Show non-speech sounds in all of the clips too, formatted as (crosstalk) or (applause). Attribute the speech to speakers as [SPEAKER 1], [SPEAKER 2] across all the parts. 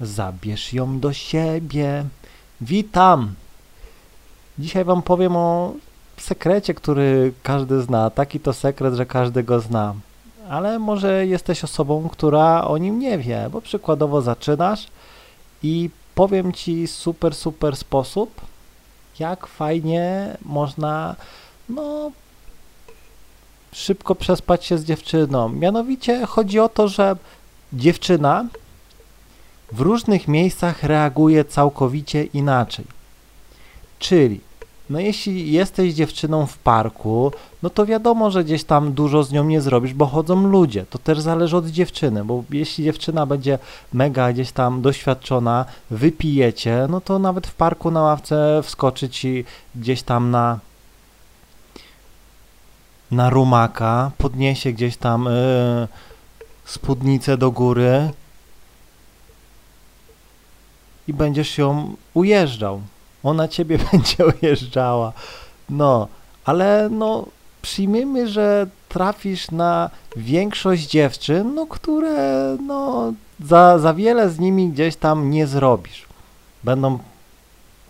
[SPEAKER 1] zabierz ją do siebie. Witam! Dzisiaj Wam powiem o sekrecie, który każdy zna. Taki to sekret, że każdy go zna. Ale może jesteś osobą, która o nim nie wie, bo przykładowo zaczynasz i powiem Ci super, super sposób, jak fajnie można, no, szybko przespać się z dziewczyną. Mianowicie chodzi o to, że dziewczyna w różnych miejscach reaguje całkowicie inaczej. Czyli, no jeśli jesteś dziewczyną w parku, no to wiadomo, że gdzieś tam dużo z nią nie zrobisz, bo chodzą ludzie. To też zależy od dziewczyny, bo jeśli dziewczyna będzie mega gdzieś tam doświadczona, wypijecie, no to nawet w parku na ławce wskoczy ci gdzieś tam na na rumaka, podniesie gdzieś tam yy, spódnicę do góry i będziesz ją ujeżdżał. Ona ciebie (laughs) będzie ujeżdżała. No, ale no przyjmijmy, że trafisz na większość dziewczyn, no które no za, za wiele z nimi gdzieś tam nie zrobisz. Będą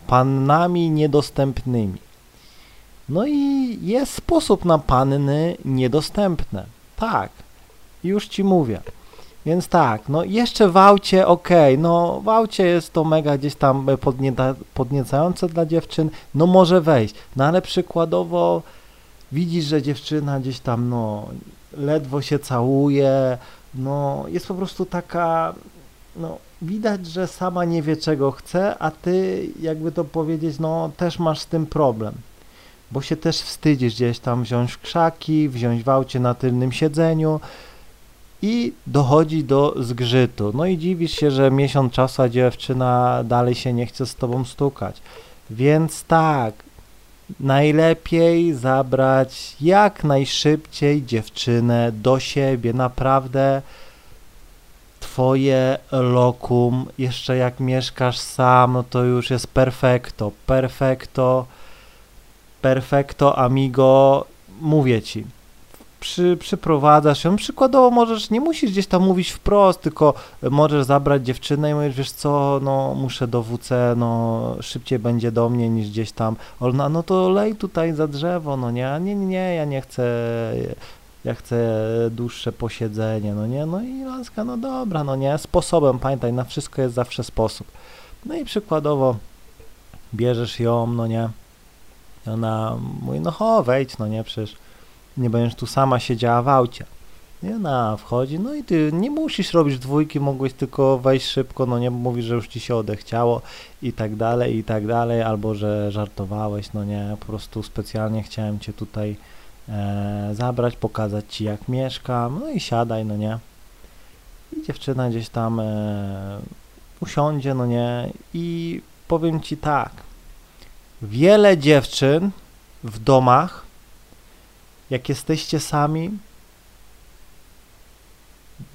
[SPEAKER 1] pannami niedostępnymi. No i jest sposób na panny niedostępne. Tak, już ci mówię. Więc tak, no jeszcze w aucie, okay, no w aucie jest to mega gdzieś tam podniecające dla dziewczyn, no może wejść, no ale przykładowo widzisz, że dziewczyna gdzieś tam, no ledwo się całuje, no jest po prostu taka, no widać, że sama nie wie czego chce, a ty, jakby to powiedzieć, no też masz z tym problem bo się też wstydzisz gdzieś tam wziąć krzaki, wziąć w aucie na tylnym siedzeniu i dochodzi do zgrzytu. No i dziwisz się, że miesiąc czasu, a dziewczyna dalej się nie chce z tobą stukać. Więc tak, najlepiej zabrać jak najszybciej dziewczynę do siebie, naprawdę twoje lokum, jeszcze jak mieszkasz sam, no to już jest perfekto, perfekto, perfecto amigo, mówię ci, przy, przyprowadzasz ją, przykładowo możesz, nie musisz gdzieś tam mówić wprost, tylko możesz zabrać dziewczynę i mówisz, wiesz co, no muszę do WC, no szybciej będzie do mnie niż gdzieś tam, ona, no to lej tutaj za drzewo, no nie, nie, nie, ja nie chcę, ja chcę dłuższe posiedzenie, no nie, no i laska, no dobra, no nie, sposobem, pamiętaj, na wszystko jest zawsze sposób. No i przykładowo bierzesz ją, no nie, ona mówi, no ho, wejdź, no nie, przecież nie będziesz tu sama siedziała w aucie. I ona wchodzi, no i ty nie musisz robić dwójki, mogłeś tylko wejść szybko, no nie, mówisz, że już ci się odechciało i tak dalej, i tak dalej, albo że żartowałeś, no nie, po prostu specjalnie chciałem cię tutaj e, zabrać, pokazać ci jak mieszkam, no i siadaj, no nie. I dziewczyna gdzieś tam e, usiądzie, no nie, i powiem ci tak, Wiele dziewczyn w domach, jak jesteście sami,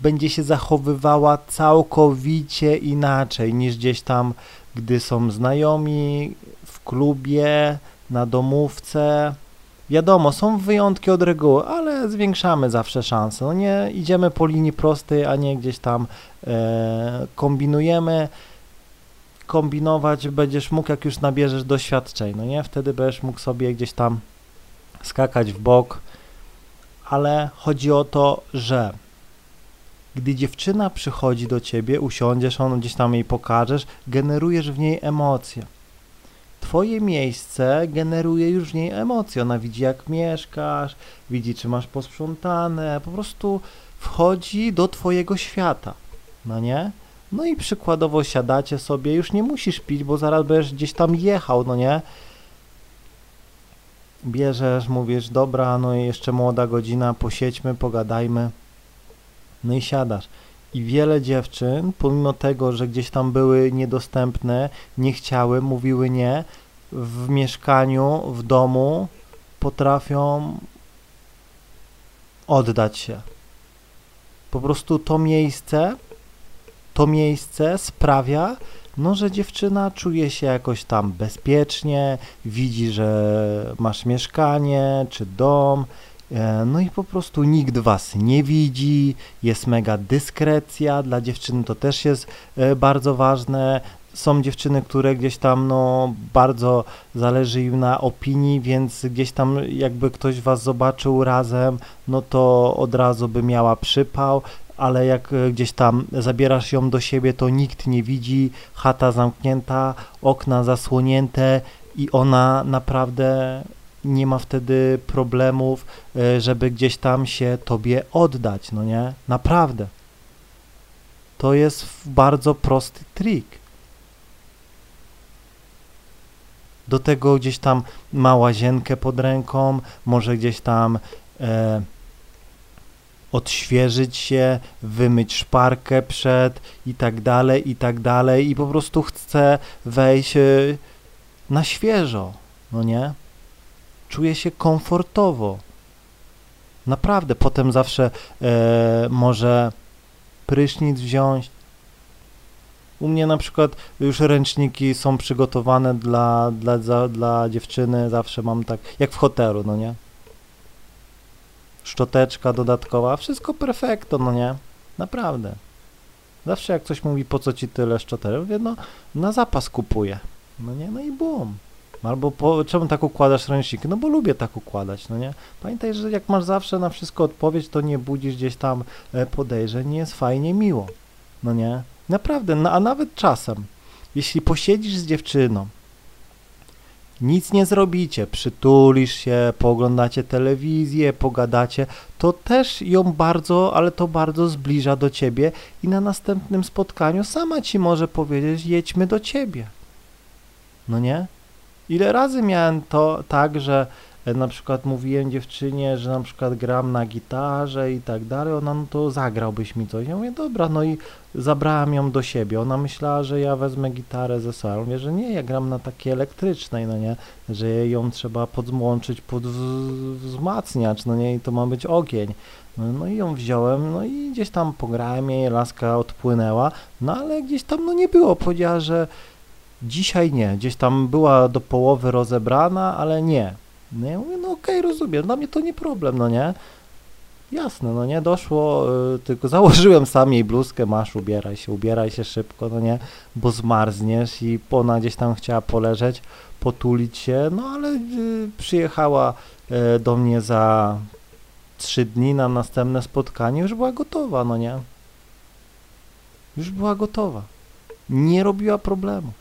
[SPEAKER 1] będzie się zachowywała całkowicie inaczej niż gdzieś tam, gdy są znajomi, w klubie, na domówce. Wiadomo, są wyjątki od reguły, ale zwiększamy zawsze szanse. No nie idziemy po linii prostej, a nie gdzieś tam e, kombinujemy kombinować będziesz mógł, jak już nabierzesz doświadczeń, no nie? Wtedy będziesz mógł sobie gdzieś tam skakać w bok, ale chodzi o to, że gdy dziewczyna przychodzi do ciebie, usiądziesz, on gdzieś tam jej pokażesz, generujesz w niej emocje. Twoje miejsce generuje już w niej emocje. Ona widzi, jak mieszkasz, widzi, czy masz posprzątane, po prostu wchodzi do twojego świata, no nie? No i przykładowo siadacie sobie, już nie musisz pić, bo zaraz będziesz gdzieś tam jechał, no nie? Bierzesz, mówisz, dobra, no i jeszcze młoda godzina, posiedźmy, pogadajmy. No i siadasz. I wiele dziewczyn, pomimo tego, że gdzieś tam były niedostępne, nie chciały, mówiły nie, w mieszkaniu, w domu potrafią oddać się. Po prostu to miejsce to miejsce sprawia, no, że dziewczyna czuje się jakoś tam bezpiecznie, widzi, że masz mieszkanie czy dom E, no i po prostu nikt was nie widzi, jest mega dyskrecja, dla dziewczyny to też jest e, bardzo ważne. Są dziewczyny, które gdzieś tam no bardzo zależy im na opinii, więc gdzieś tam jakby ktoś was zobaczył razem, no to od razu by miała przypał, ale jak e, gdzieś tam zabierasz ją do siebie, to nikt nie widzi, chata zamknięta, okna zasłonięte i ona naprawdę nie ma wtedy problemów, e, żeby gdzieś tam się tobie oddać, no nie? Naprawdę. To jest bardzo prosty trik. Do tego gdzieś tam ma łazienkę pod ręką, może gdzieś tam e, odświeżyć się, wymyć szparkę przed i tak dalej, i tak dalej i po prostu chce wejść e, na świeżo, no nie? Czuje się komfortowo. Naprawdę, potem zawsze e, może prysznic wziąć. U mnie na przykład już ręczniki są przygotowane dla, dla, dla, dla dziewczyny, zawsze mam tak, jak w hotelu, no nie? Szczoteczka dodatkowa, wszystko perfekto, no nie? Naprawdę. Zawsze jak ktoś mówi, po co ci tyle szczotek, mówię, no na zapas kupuję. No nie, no i bum. Albo po, czemu tak układasz ręczniki? No bo lubię tak układać, no nie? Pamiętaj, że jak masz zawsze na wszystko odpowiedź, to nie budzisz gdzieś tam e, podejrzeń, nie jest fajnie, miło, no nie? Naprawdę, no, a nawet czasem, jeśli posiedzisz z dziewczyną, nic nie zrobicie, przytulisz się, pooglądacie telewizję, pogadacie, to też ją bardzo, ale to bardzo zbliża do ciebie i na następnym spotkaniu sama ci może powiedzieć, jedźmy do ciebie. No nie? Ile razy miałem to tak, że na przykład mówiłem dziewczynie, że na przykład gram na gitarze i tak dalej, ona no to zagrałbyś mi coś. Ja mówię, dobra, no i zabrałem ją do siebie. Ona myślała, że ja wezmę gitarę ze sobą. Mówię, że nie, ja gram na takiej elektrycznej, no nie, że ją trzeba podłączyć pod wzmacniacz, no nie, i to ma być ogień. No, no i ją wziąłem, no i gdzieś tam pograłem jej, laska odpłynęła, no ale gdzieś tam no nie było. Powiedziała, że Dzisiaj nie, gdzieś tam była do połowy rozebrana, ale nie. No ja mówię, no okej, okay, rozumiem, dla mnie to nie problem, no nie? Jasne, no nie, doszło, y, tylko (laughs) założyłem sam jej bluzkę, masz, ubieraj się, ubieraj się szybko, no nie, bo zmarzniesz i ona gdzieś tam chciała poleżeć, potulić się, no ale y, przyjechała y, do mnie za trzy dni na następne spotkanie, już była gotowa, no nie? Już była gotowa. Nie robiła problemu.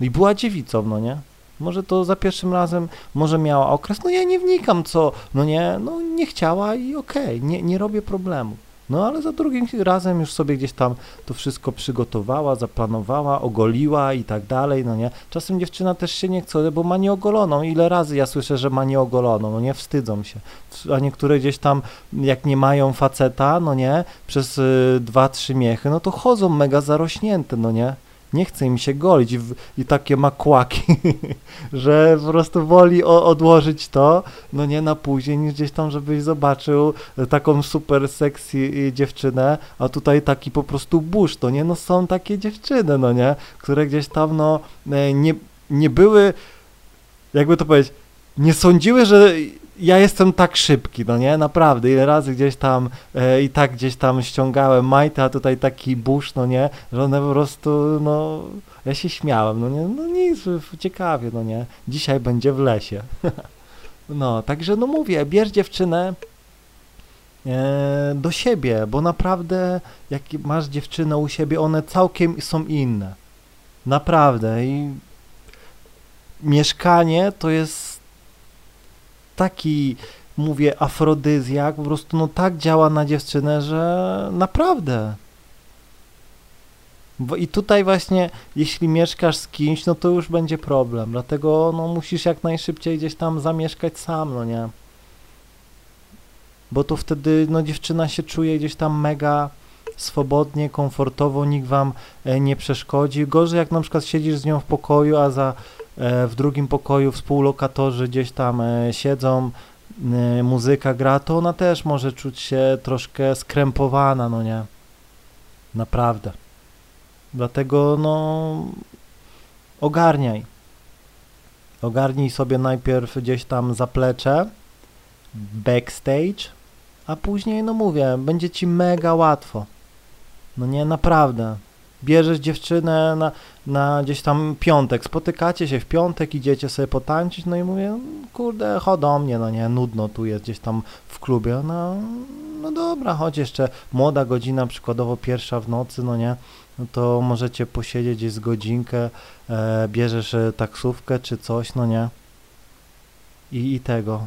[SPEAKER 1] I była dziewicą, no nie? Może to za pierwszym razem, może miała okres, no ja nie wnikam co, no nie, no nie chciała i okej, okay, nie, nie robię problemu. No ale za drugim razem już sobie gdzieś tam to wszystko przygotowała, zaplanowała, ogoliła i tak dalej, no nie. Czasem dziewczyna też się nie chce, bo ma nieogoloną. Ile razy ja słyszę, że ma nieogoloną, no nie, wstydzą się. A niektóre gdzieś tam, jak nie mają faceta, no nie, przez y, dwa, trzy miechy, no to chodzą mega zarośnięte, no nie nie chce im się golić w, i takie makłaki, (laughs) że po prostu woli o, odłożyć to, no nie na później, niż gdzieś tam, żebyś zobaczył taką super sexy dziewczynę, a tutaj taki po prostu burz, to nie, no są takie dziewczyny, no nie, które gdzieś tam, no e, nie, nie były, jakby to powiedzieć, nie sądziły, że ja jestem tak szybki, no nie, naprawdę, ile razy gdzieś tam e, i tak gdzieś tam ściągałem majty, a tutaj taki burz, no nie, że one po prostu, no, ja się śmiałem, no nie, no nic, ciekawie, no nie, dzisiaj będzie w lesie. (laughs) no, także no mówię, bierz dziewczynę e, do siebie, bo naprawdę, jak masz dziewczynę u siebie, one całkiem są inne. Naprawdę i mieszkanie to jest taki, mówię, afrodyzjak, po prostu no tak działa na dziewczynę, że naprawdę. Bo I tutaj właśnie, jeśli mieszkasz z kimś, no to już będzie problem, dlatego no musisz jak najszybciej gdzieś tam zamieszkać sam, no nie? Bo to wtedy, no dziewczyna się czuje gdzieś tam mega swobodnie, komfortowo, nikt wam e, nie przeszkodzi. Gorzej jak na przykład siedzisz z nią w pokoju, a za w drugim pokoju współlokatorzy gdzieś tam e, siedzą, e, muzyka gra, to ona też może czuć się troszkę skrępowana, no nie? Naprawdę. Dlatego, no, ogarniaj. Ogarnij sobie najpierw gdzieś tam zaplecze, backstage, a później, no mówię, będzie ci mega łatwo. No nie, naprawdę. Bierzesz dziewczynę na, na gdzieś tam piątek, spotykacie się w piątek, idziecie sobie potańczyć, no i mówię, kurde, chodź do mnie, no nie, nudno tu jest gdzieś tam w klubie, no, no dobra, chodź jeszcze, młoda godzina, przykładowo pierwsza w nocy, no nie, no to możecie posiedzieć z godzinkę, e, bierzesz e, taksówkę czy coś, no nie, i, i tego,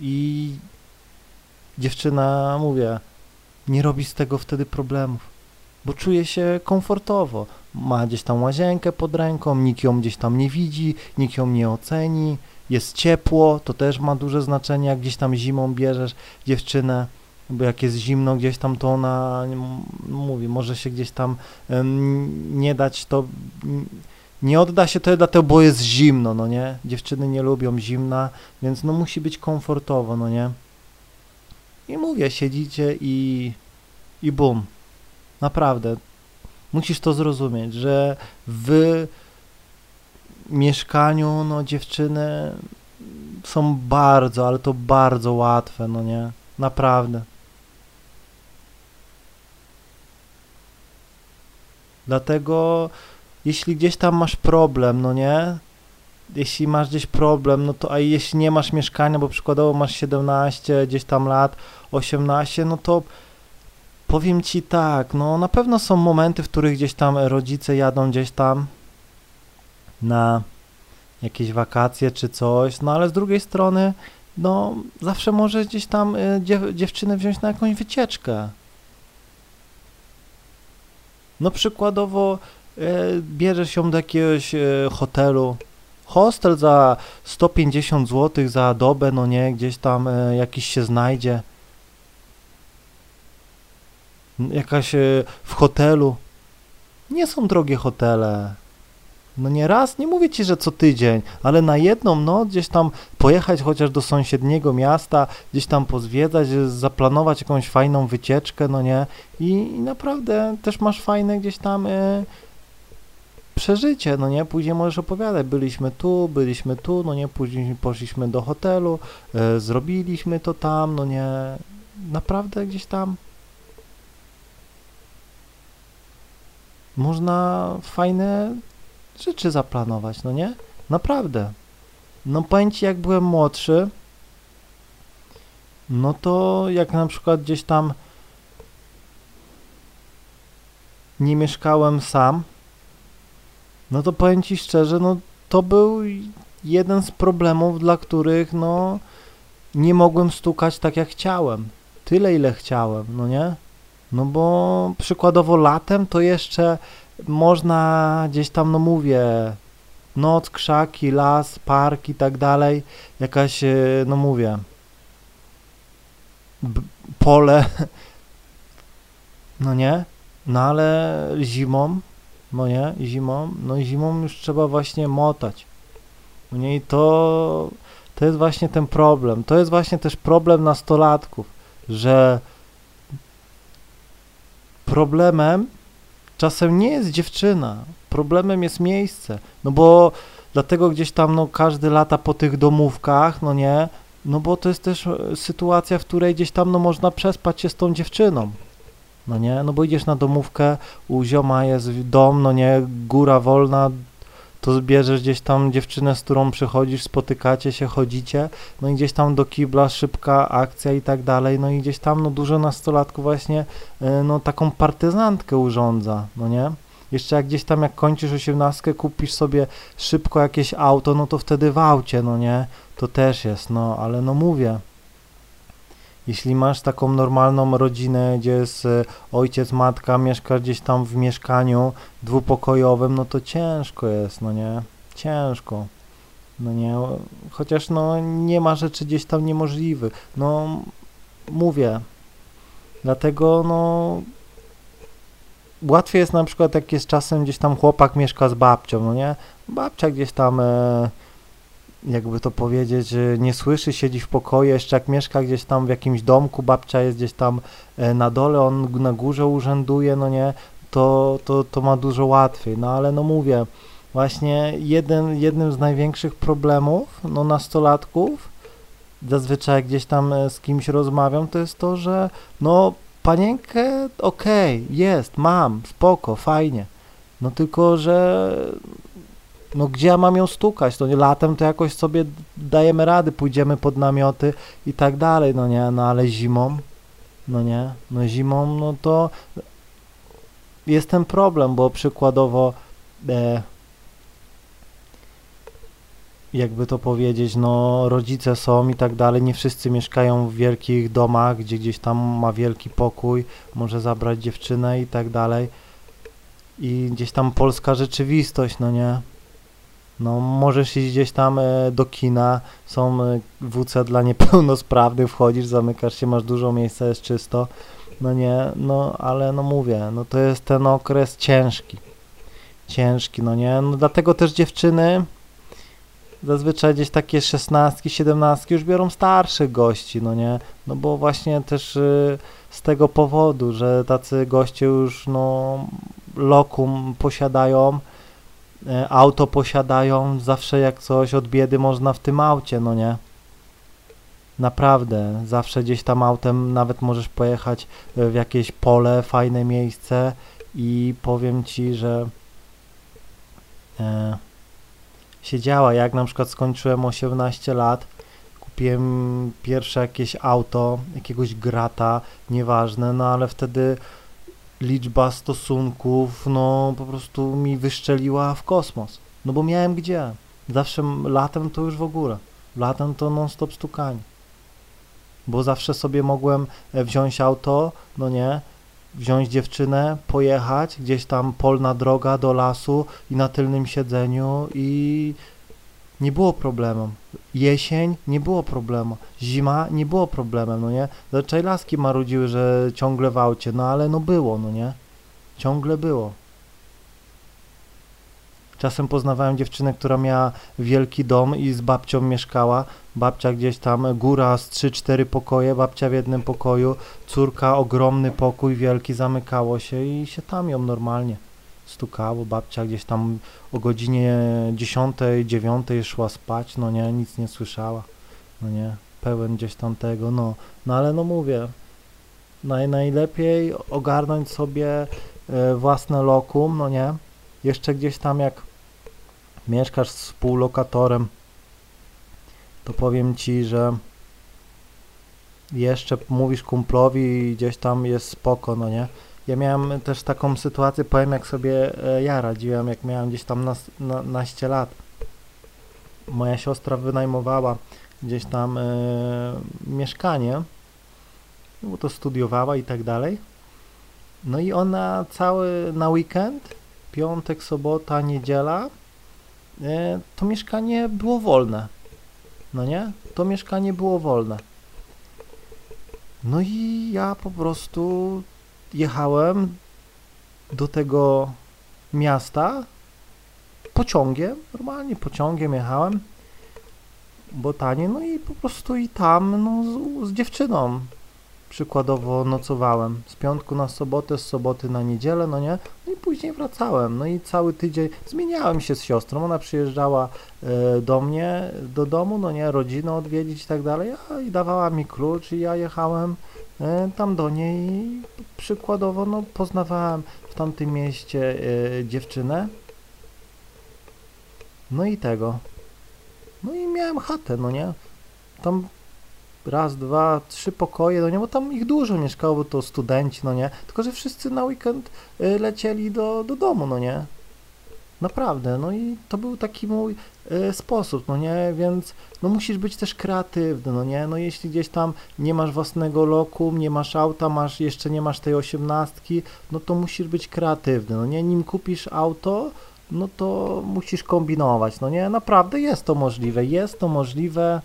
[SPEAKER 1] i dziewczyna, mówię, nie robi z tego wtedy problemów, bo czuje się komfortowo. Ma gdzieś tam łazienkę pod ręką, nikt ją gdzieś tam nie widzi, nikt ją nie oceni, jest ciepło, to też ma duże znaczenie, jak gdzieś tam zimą bierzesz dziewczynę, bo jak jest zimno gdzieś tam, to ona mówi, może się gdzieś tam nie dać to, nie odda się to dlatego, bo jest zimno, no nie? Dziewczyny nie lubią zimna, więc no musi być komfortowo, no nie? I mówię, siedzicie i, i bum. Naprawdę. Musisz to zrozumieć, że w mieszkaniu, no dziewczyny są bardzo, ale to bardzo łatwe, no nie? Naprawdę. Dlatego, jeśli gdzieś tam masz problem, no nie? Jeśli masz gdzieś problem, no to a jeśli nie masz mieszkania, bo przykładowo masz 17 gdzieś tam lat, 18, no to powiem ci tak, no na pewno są momenty, w których gdzieś tam rodzice jadą gdzieś tam na jakieś wakacje czy coś, no ale z drugiej strony, no zawsze może gdzieś tam y, dziew dziewczynę wziąć na jakąś wycieczkę. No przykładowo y, bierzesz ją do jakiegoś y, hotelu, hostel za 150 zł za dobę, no nie, gdzieś tam jakiś się znajdzie, jakaś e, w hotelu. Nie są drogie hotele. No nie raz, nie mówię ci, że co tydzień, ale na jedną noc gdzieś tam pojechać chociaż do sąsiedniego miasta, gdzieś tam pozwiedzać, zaplanować jakąś fajną wycieczkę, no nie? I, i naprawdę też masz fajne gdzieś tam y, przeżycie, no nie? Później możesz opowiadać, byliśmy tu, byliśmy tu, no nie? Później poszliśmy do hotelu, y, zrobiliśmy to tam, no nie? Naprawdę gdzieś tam można fajne rzeczy zaplanować, no nie? Naprawdę. No powiem Ci, jak byłem młodszy, no to jak na przykład gdzieś tam nie mieszkałem sam, no to powiem Ci szczerze, no to był jeden z problemów, dla których no nie mogłem stukać tak jak chciałem. Tyle ile chciałem, no nie? No bo przykładowo latem to jeszcze można gdzieś tam, no mówię, noc, krzaki, las, park i tak dalej, jakaś, e, no mówię, pole, (laughs) no nie? No ale zimą, no nie, zimą, no zimą już trzeba właśnie motać. No nie, i to, to jest właśnie ten problem. To jest właśnie też problem nastolatków, że problemem czasem nie jest dziewczyna, problemem jest miejsce, no bo dlatego gdzieś tam no każdy lata po tych domówkach, no nie, no bo to jest też e, sytuacja, w której gdzieś tam no można przespać się z tą dziewczyną, no nie, no bo idziesz na domówkę, u zioma jest dom, no nie, góra wolna, to zbierzesz gdzieś tam dziewczynę, z którą przychodzisz, spotykacie się, chodzicie, no i gdzieś tam do kibla, szybka akcja i tak dalej, no i gdzieś tam no dużo nastolatków właśnie e, no taką partyzantkę urządza, no nie? Jeszcze jak gdzieś tam jak kończysz osiemnastkę, kupisz sobie szybko jakieś auto, no to wtedy w aucie, no nie? To też jest, no ale no mówię, jeśli masz taką normalną rodzinę, gdzie jest e, ojciec, matka, mieszka gdzieś tam w mieszkaniu dwupokojowym, no to ciężko jest, no nie? Ciężko. No nie, chociaż no nie ma rzeczy gdzieś tam niemożliwych. No mówię, dlatego no łatwiej jest na przykład jak jest czasem gdzieś tam chłopak mieszka z babcią, no nie? Babcia gdzieś tam e, jakby to powiedzieć, nie słyszy, siedzi w pokoju, jeszcze jak mieszka gdzieś tam w jakimś domku, babcia jest gdzieś tam e, na dole, on na górze urzęduje, no nie, to, to, to ma dużo łatwiej, no ale no mówię, właśnie jeden, jednym z największych problemów, no nastolatków zazwyczaj gdzieś tam e, z kimś rozmawiam, to jest to, że no panienkę okej, jest, mam, spoko, fajnie. No tylko, że no gdzie ja mam ją stukać? No latem to jakoś sobie dajemy rady, pójdziemy pod namioty i tak dalej, no nie, no ale zimą, no nie, no zimą, no to jest ten problem, bo przykładowo e, jakby to powiedzieć, no rodzice są i tak dalej, nie wszyscy mieszkają w wielkich domach, gdzie gdzieś tam ma wielki pokój, może zabrać dziewczynę i tak dalej. I gdzieś tam polska rzeczywistość, no nie, no możesz iść gdzieś tam e, do kina, są e, WC dla niepełnosprawnych, wchodzisz, zamykasz się, masz dużo miejsca, jest czysto, no nie, no ale no mówię, no to jest ten okres ciężki, ciężki, no nie, no dlatego też dziewczyny zazwyczaj gdzieś takie szesnastki, siedemnastki już biorą starszych gości, no nie, no bo właśnie też y, z tego powodu, że tacy goście już no lokum posiadają, auto posiadają, zawsze jak coś od biedy można w tym aucie, no nie. Naprawdę, zawsze gdzieś tam autem nawet możesz pojechać w jakieś pole, fajne miejsce i powiem Ci, że e, siedziała, jak na przykład skończyłem 18 lat, kupiłem pierwsze jakieś auto, jakiegoś grata, nieważne, no ale wtedy liczba stosunków, no po prostu mi wyszczeliła w kosmos, no bo miałem gdzie, zawsze latem to już w ogóle, latem to non stop stukanie. Bo zawsze sobie mogłem e, wziąć auto, no nie, wziąć dziewczynę, pojechać gdzieś tam polna droga do lasu i na tylnym siedzeniu i nie było problemu. Jesień nie było problemu. Zima nie było problemem, no nie. Zazwyczaj laski marudziły, że ciągle w aucie, no ale no było, no nie. Ciągle było. Czasem poznawałem dziewczynę, która miała wielki dom i z babcią mieszkała. Babcia gdzieś tam, góra z 3-4 pokoje, babcia w jednym pokoju, córka ogromny pokój wielki, zamykało się i się tam ją normalnie stukało. Babcia gdzieś tam o godzinie 10, 9 szła spać, no nie, nic nie słyszała, no nie, pełen gdzieś tam tego, no, no ale no mówię, naj, najlepiej ogarnąć sobie e, własne lokum, no nie, jeszcze gdzieś tam jak mieszkasz z współlokatorem, to powiem ci, że jeszcze mówisz kumplowi i gdzieś tam jest spoko, no nie? Ja miałem też taką sytuację, powiem jak sobie e, ja radziłem, jak miałem gdzieś tam na, naście lat. Moja siostra wynajmowała gdzieś tam e, mieszkanie, bo to studiowała i tak dalej. No i ona cały na weekend, piątek, sobota, niedziela, E, to mieszkanie było wolne. No nie? To mieszkanie było wolne. No i ja po prostu jechałem do tego miasta pociągiem, normalnie pociągiem jechałem, bo tanie, no i po prostu i tam no, z, z dziewczyną przykładowo nocowałem. Z piątku na sobotę, z soboty na niedzielę, no nie? No i później wracałem, no i cały tydzień zmieniałem się z siostrą, ona przyjeżdżała e, do mnie, do domu, no nie, rodzinę odwiedzić i tak dalej, a, i dawała mi klucz i ja jechałem tam do niej przykładowo, no poznawałem w tamtym mieście e, dziewczynę, no i tego, no i miałem chatę, no nie? Tam raz, dwa, trzy pokoje, no nie, bo tam ich dużo mieszkało, bo to studenci, no nie, tylko że wszyscy na weekend y, lecieli do, do domu, no nie, naprawdę, no i to był taki mój y, sposób, no nie, więc no musisz być też kreatywny, no nie, no jeśli gdzieś tam nie masz własnego lokum, nie masz auta, masz, jeszcze nie masz tej osiemnastki, no to musisz być kreatywny, no nie, nim kupisz auto, no to musisz kombinować, no nie, naprawdę jest to możliwe, jest to możliwe,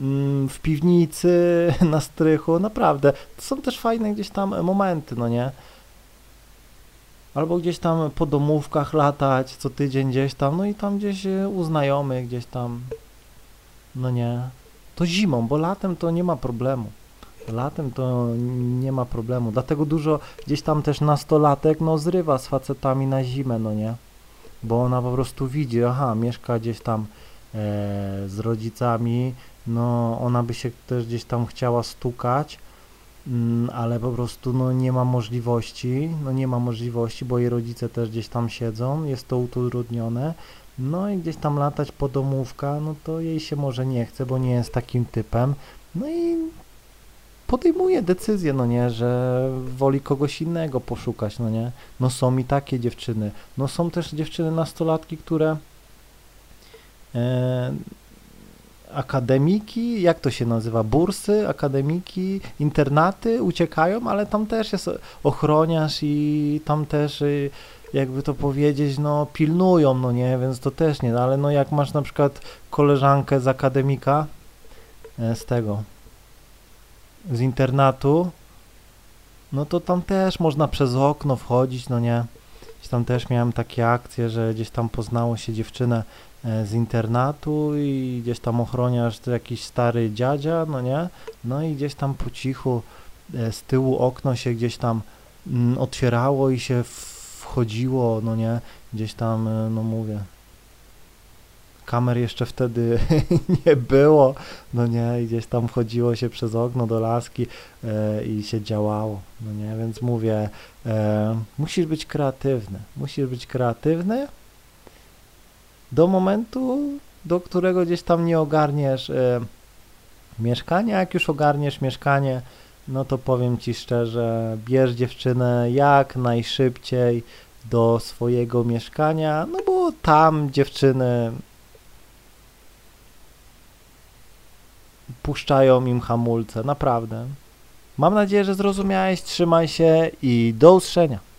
[SPEAKER 1] Mm, w piwnicy, (laughs) na strychu, naprawdę. To są też fajne gdzieś tam momenty, no nie? Albo gdzieś tam po domówkach latać, co tydzień gdzieś tam, no i tam gdzieś e, u znajomych, gdzieś tam, no nie. To zimą, bo latem to nie ma problemu. Latem to nie ma problemu, dlatego dużo gdzieś tam też nastolatek, no zrywa z facetami na zimę, no nie? Bo ona po prostu widzi, aha, mieszka gdzieś tam z rodzicami, no ona by się też gdzieś tam chciała stukać, ale po prostu no nie ma możliwości, no nie ma możliwości, bo jej rodzice też gdzieś tam siedzą, jest to utrudnione, no i gdzieś tam latać po domówka, no to jej się może nie chce, bo nie jest takim typem, no i podejmuje decyzję, no nie, że woli kogoś innego poszukać, no nie. No są i takie dziewczyny. No są też dziewczyny nastolatki, które e, akademiki, jak to się nazywa, bursy, akademiki, internaty uciekają, ale tam też jest ochroniarz i tam też y, jakby to powiedzieć, no pilnują, no nie, więc to też nie, ale no jak masz na przykład koleżankę z akademika, e, z tego, z internatu, no to tam też można przez okno wchodzić, no nie. Tam też miałem takie akcje, że gdzieś tam poznało się dziewczynę z internatu i gdzieś tam ochroniarz to jakiś stary dziadzia, no nie. No i gdzieś tam po cichu e, z tyłu okno się gdzieś tam mm, otwierało i się wchodziło, no nie. Gdzieś tam, e, no mówię, kamer jeszcze wtedy (laughs) nie było, no nie, gdzieś tam chodziło się przez okno do laski e, i się działało, no nie, więc mówię, e, musisz być kreatywny, musisz być kreatywny do momentu, do którego gdzieś tam nie ogarniesz e, mieszkania, jak już ogarniesz mieszkanie, no to powiem Ci szczerze, bierz dziewczynę jak najszybciej do swojego mieszkania, no bo tam dziewczyny puszczają im hamulce, naprawdę. Mam nadzieję, że zrozumiałeś, trzymaj się i do usłyszenia.